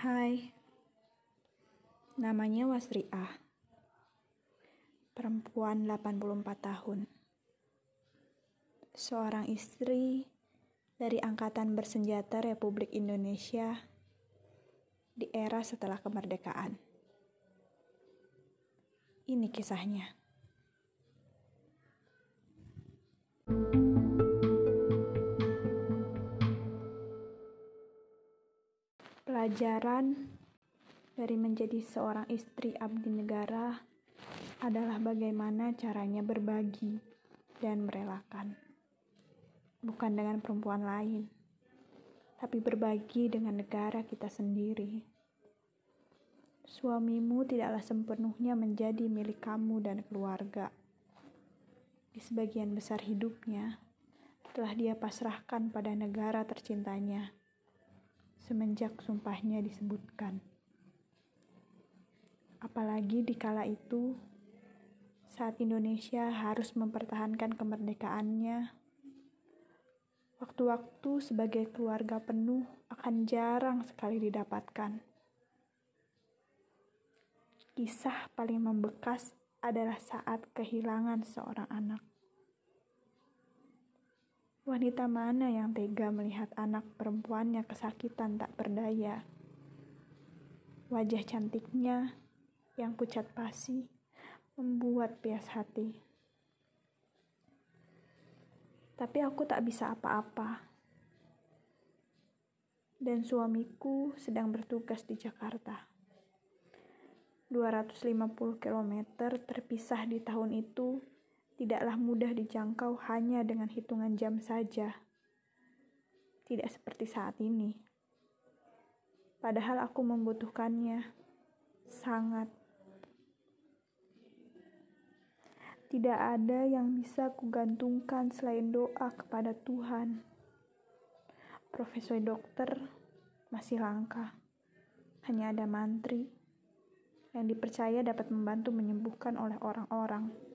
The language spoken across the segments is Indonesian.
Hai, namanya Wasriah, perempuan 84 tahun, seorang istri dari Angkatan Bersenjata Republik Indonesia di era setelah kemerdekaan. Ini kisahnya. Pelajaran dari menjadi seorang istri abdi negara adalah bagaimana caranya berbagi dan merelakan. Bukan dengan perempuan lain, tapi berbagi dengan negara kita sendiri. Suamimu tidaklah sepenuhnya menjadi milik kamu dan keluarga. Di sebagian besar hidupnya, telah dia pasrahkan pada negara tercintanya semenjak sumpahnya disebutkan. Apalagi di kala itu, saat Indonesia harus mempertahankan kemerdekaannya, waktu-waktu sebagai keluarga penuh akan jarang sekali didapatkan. Kisah paling membekas adalah saat kehilangan seorang anak. Wanita mana yang tega melihat anak perempuannya kesakitan tak berdaya? Wajah cantiknya yang pucat pasi membuat pias hati. Tapi aku tak bisa apa-apa. Dan suamiku sedang bertugas di Jakarta. 250 km terpisah di tahun itu tidaklah mudah dijangkau hanya dengan hitungan jam saja. Tidak seperti saat ini. Padahal aku membutuhkannya sangat. Tidak ada yang bisa kugantungkan selain doa kepada Tuhan. Profesor dokter masih langka. Hanya ada mantri yang dipercaya dapat membantu menyembuhkan oleh orang-orang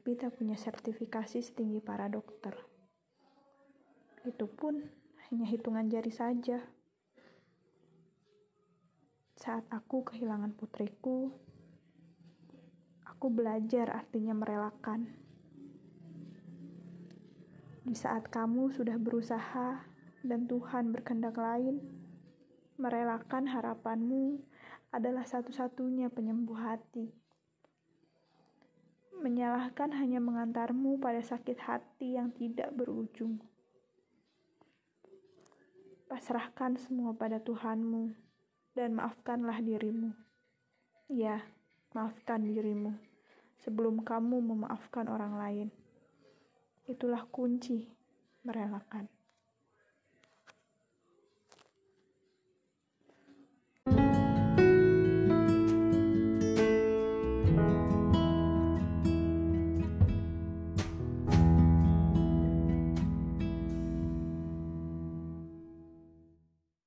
tapi tak punya sertifikasi setinggi para dokter. Itu pun hanya hitungan jari saja. Saat aku kehilangan putriku, aku belajar artinya merelakan. Di saat kamu sudah berusaha dan Tuhan berkehendak lain, merelakan harapanmu adalah satu-satunya penyembuh hati. Menyalahkan hanya mengantarmu pada sakit hati yang tidak berujung. Pasrahkan semua pada Tuhanmu dan maafkanlah dirimu. Ya, maafkan dirimu sebelum kamu memaafkan orang lain. Itulah kunci merelakan.